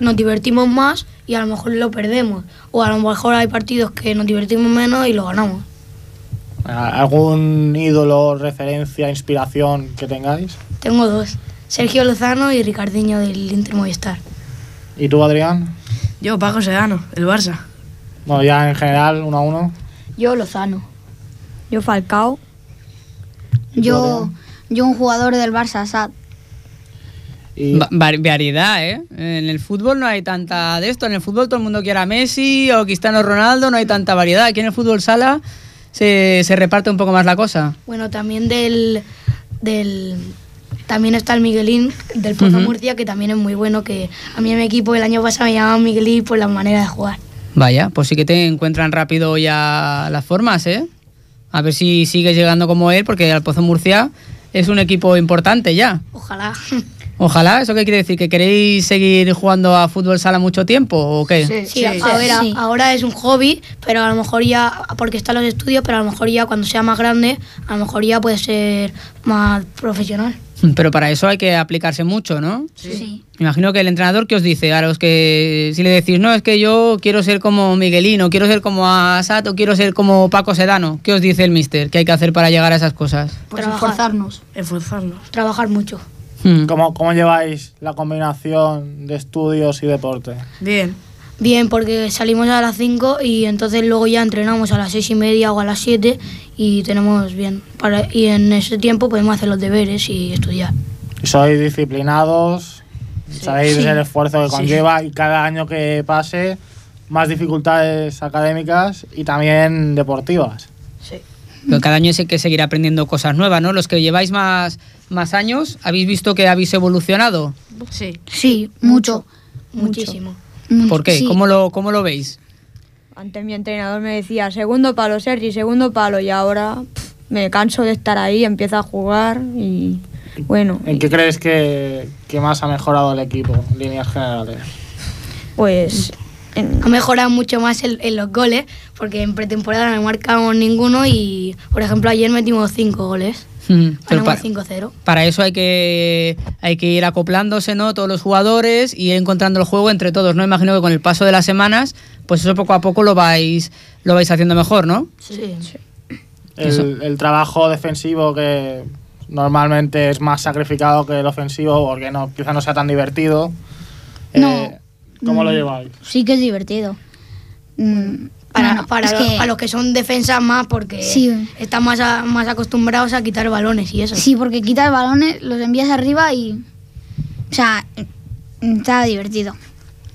nos divertimos más y a lo mejor lo perdemos. O a lo mejor hay partidos que nos divertimos menos y lo ganamos. ¿Algún ídolo, referencia, inspiración que tengáis? Tengo dos, Sergio Lozano y Ricardiño del Inter Movistar. ¿Y tú, Adrián? Yo, Paco Sedano, el Barça. Bueno, ya en general, uno a uno. Yo Lozano. Yo Falcao. Yo, yo un jugador del Barça, Sad. Va- va- variedad, ¿eh? En el fútbol no hay tanta de esto. En el fútbol todo el mundo quiere a Messi o Cristiano Ronaldo, no hay tanta variedad. Aquí en el fútbol sala se, se reparte un poco más la cosa. Bueno, también del, del también está el Miguelín del Pozo. Murcia, que también es muy bueno, que a mí en mi equipo el año pasado me llamaban Miguelín por la manera de jugar. Vaya, pues sí que te encuentran rápido ya las formas, ¿eh? A ver si sigues llegando como él, porque el Pozo Murcia es un equipo importante ya. Ojalá. Ojalá, ¿eso qué quiere decir? ¿Que queréis seguir jugando a fútbol sala mucho tiempo o qué? Sí, a, a ver, ahora es un hobby, pero a lo mejor ya, porque están los estudios, pero a lo mejor ya cuando sea más grande, a lo mejor ya puede ser más profesional. Pero para eso hay que aplicarse mucho, ¿no? Sí. Me imagino que el entrenador que os dice a los que si le decís, no, es que yo quiero ser como Miguelino, quiero ser como Asad o quiero ser como Paco Sedano, ¿qué os dice el mister? ¿Qué hay que hacer para llegar a esas cosas? Pues esforzarnos. Esforzarnos. Trabajar mucho. Hmm. ¿Cómo, ¿Cómo lleváis la combinación de estudios y deporte? Bien. Bien, porque salimos a las 5 y entonces luego ya entrenamos a las 6 y media o a las 7 y tenemos bien. Para, y en ese tiempo podemos hacer los deberes y estudiar. Sois disciplinados, sabéis Sí. el esfuerzo que Sí. conlleva y cada año que pase más dificultades académicas y también deportivas. Pero cada año hay que seguir aprendiendo cosas nuevas, ¿no? Los que lleváis más, más años, ¿habéis visto que habéis evolucionado? Sí. Sí, mucho. Muchísimo. ¿Por qué? Sí. ¿Cómo, lo, ¿Cómo lo veis? Antes mi entrenador me decía, segundo palo, Sergi, segundo palo, y ahora pff, me canso de estar ahí, empiezo a jugar y bueno, ¿En qué crees que, que más ha mejorado el equipo, en líneas generales? pues Ha mejorado mucho más en, en los goles, porque en pretemporada no marcamos ninguno y, por ejemplo, ayer metimos 5 goles. Mm, Pero para, 5-0. para eso hay que, hay que ir acoplándose, ¿no? Todos los jugadores y ir encontrando el juego entre todos, ¿no? Imagino que con el paso de las semanas, pues eso poco a poco lo vais, lo vais haciendo mejor, ¿no? Sí. El, el trabajo defensivo que normalmente es más sacrificado que el ofensivo porque no, quizá no sea tan divertido. Eh, ¿Cómo lo Mm, lleváis? Sí que es divertido. Mm, Para, no, no, para, que- para los que son defensas más, porque Sí. están más, a- más acostumbrados a quitar balones y eso. Sí, porque quitas balones, los envías arriba y... O sea, está divertido.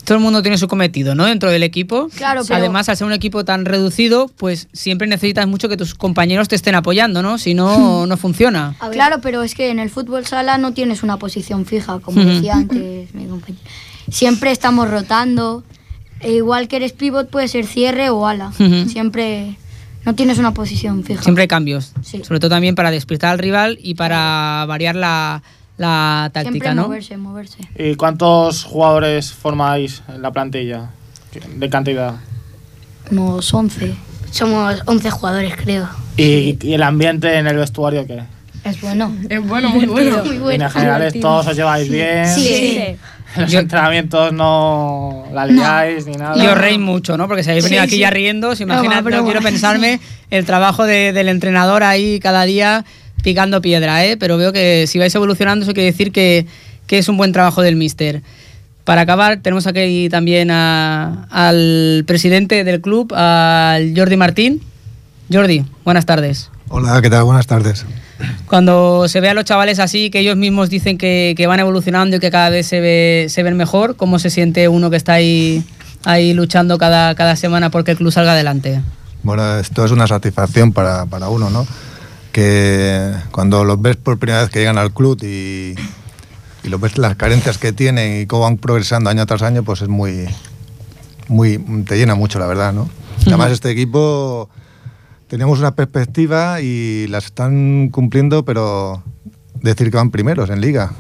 Todo el mundo tiene su cometido, ¿no? Dentro del equipo. Claro, pero- Además, al ser un equipo tan reducido, pues siempre necesitas mucho que tus compañeros te estén apoyando, ¿no? Si no, no funciona. Claro, pero es que en el fútbol sala no tienes una posición fija, como Ujú. decía antes mi compañero. Siempre estamos rotando. E igual que eres pivot, puede ser cierre o ala. Ujú. Siempre no tienes una posición fija. Siempre hay cambios. Sí. Sobre todo también para despistar al rival y para variar la, la táctica, Siempre ¿no? moverse, moverse. ¿Y cuántos jugadores formáis en la plantilla? De cantidad. Unos 11. Somos 11 jugadores, creo. ¿Y, y el ambiente en el vestuario qué? Es bueno. Es bueno, muy bueno. Muy En bueno. líneas generales todos os lleváis bien. Sí, sí. En los entrenamientos no la liáis ni nada. Y os reís mucho, ¿no? Porque si habéis venido Sí, aquí sí. ya riendo, si Broma, imaginad, no broma. quiero pensarme el trabajo de- del entrenador ahí cada día picando piedra, ¿eh? Pero veo que si vais evolucionando, eso quiere decir que, que es un buen trabajo del míster. Para acabar, tenemos aquí también a- al presidente del club, al Jordi Martín. Jordi, buenas tardes. Hola, ¿qué tal? Buenas tardes. Cuando se ve a los chavales así, que ellos mismos dicen que, que van evolucionando y que cada vez se, ve, se ven mejor, ¿cómo se siente uno que está ahí, ahí luchando cada, cada semana porque el club salga adelante? Bueno, esto es una satisfacción para, para uno, ¿no? Que cuando los ves por primera vez que llegan al club y, y los ves las carencias que tienen y cómo van progresando año tras año, pues es muy, muy te llena mucho, la verdad, ¿no? Además, este equipo teníamos una perspectiva y las están cumpliendo, pero decir que van primeros en liga.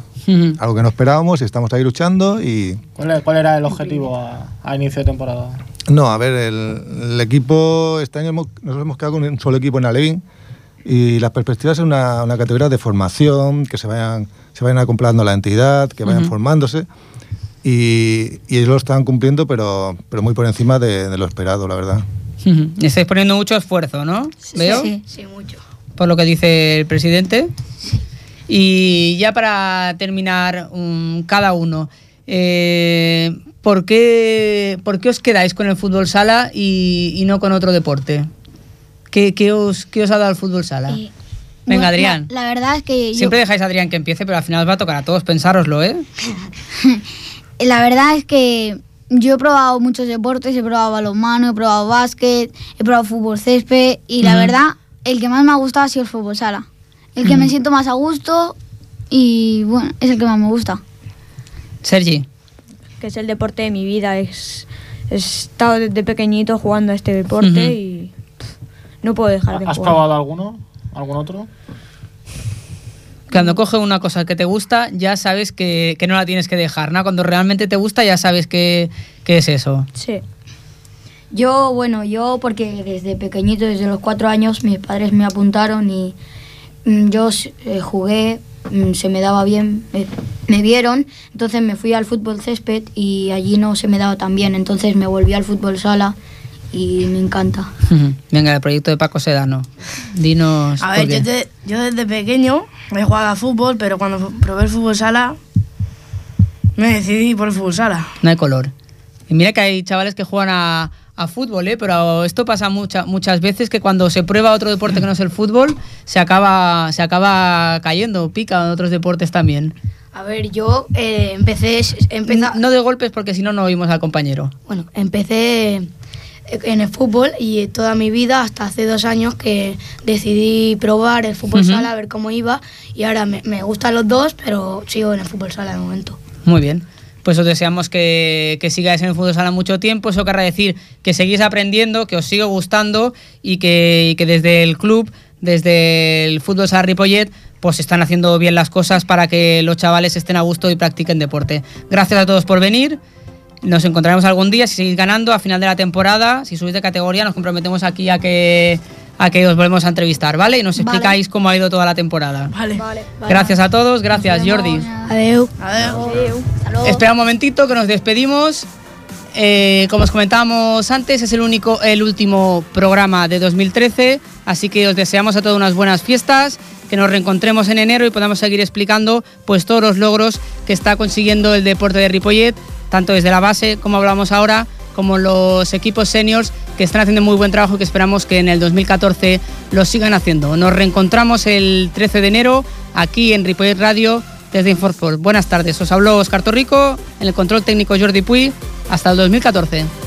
Algo que no esperábamos y estamos ahí luchando y ¿Cuál, cuál era el objetivo a, a inicio de temporada? No, a ver, el, el equipo, este año hemos- nos hemos quedado con un solo equipo en Alevín y las perspectivas es una, una categoría de formación, que se vayan, se vayan acoplando a la entidad, que vayan formándose y, y ellos lo están cumpliendo, pero, pero muy por encima de, de lo esperado, la verdad. Estáis poniendo mucho esfuerzo, ¿no? ¿Veo? Sí, sí, mucho. Por lo que dice el presidente. Y ya para terminar, um, cada uno, eh, ¿por, qué, por qué os quedáis con el fútbol sala y, y no con otro deporte? ¿Qué, qué os, qué os ha dado el fútbol sala? Venga, Bueno, la- Adrián. La, verdad es que yo- Siempre dejáis a Adrián que empiece, pero al final os va a tocar a todos, pensároslo, ¿eh? La verdad es que yo he probado muchos deportes, he probado balonmano, he probado básquet, he probado fútbol césped y la verdad el que más me ha gustado ha sido el fútbol sala. El que me siento más a gusto y bueno, es el que más me gusta. Sergi. que es el deporte de mi vida. Es, he estado desde pequeñito jugando a este deporte y pff, no puedo dejar de ¿Has jugar. probado alguno? ¿Algún otro? Cuando coges una cosa que te gusta, ya sabes que, que no la tienes que dejar, ¿no? Cuando realmente te gusta, ya sabes que, que es eso. Sí. Yo, bueno, yo porque desde pequeñito, desde los cuatro años, mis padres me apuntaron y mm, yo eh, jugué, mm, se me daba bien, me, me vieron, entonces me fui al fútbol césped y allí no se me daba tan bien, entonces me volví al fútbol sala y me encanta. Venga, el proyecto de Paco Sedano. Dinos. A por ver, qué. yo, te- yo desde pequeño he jugado a fútbol, pero cuando probé el fútbol sala, me decidí por el fútbol sala. No hay color. Y mira que hay chavales que juegan a, a fútbol, ¿eh? pero esto pasa mucha- muchas veces que cuando se prueba otro deporte que no es el fútbol, se acaba, se acaba cayendo, pica en otros deportes también. A ver, yo eh, empecé, empecé, No de golpes porque si no, no oímos al compañero. bueno, empecé en el fútbol y toda mi vida, hasta hace dos años que decidí probar el fútbol Ujú. sala, a ver cómo iba y ahora me, me gustan los dos, pero sigo en el fútbol sala de momento. Muy bien. Pues os deseamos que, que sigáis en el fútbol sala mucho tiempo. Eso querrá decir que seguís aprendiendo, que os siga gustando y que, y que desde el club, desde el fútbol sala Ripollet, pues están haciendo bien las cosas para que los chavales estén a gusto y practiquen deporte. Gracias a todos por venir. Nos encontraremos algún día si seguís ganando a final de la temporada. Si subís de categoría, nos comprometemos aquí a que, a que os volvemos a entrevistar, ¿vale? Y nos Vale. explicáis cómo ha ido toda la temporada. Vale. Gracias a todos, gracias Jordi. Adeu. Adeu. Espera un momentito que nos despedimos. Eh, como os comentábamos antes, es el único, el último programa de 2013, así que os deseamos a todos unas buenas fiestas, que nos reencontremos en enero y podamos seguir explicando pues todos los logros que está consiguiendo el deporte de Ripollet, tanto desde la base, como hablamos ahora, como los equipos seniors que están haciendo muy buen trabajo y que esperamos que en el 2014 lo sigan haciendo. Nos reencontramos el 13 de enero aquí en Ripollet Radio desde Inforsport. Buenas tardes, os habló Oscar Torrico, en el control técnico Jordi Puy. Hasta el 2014.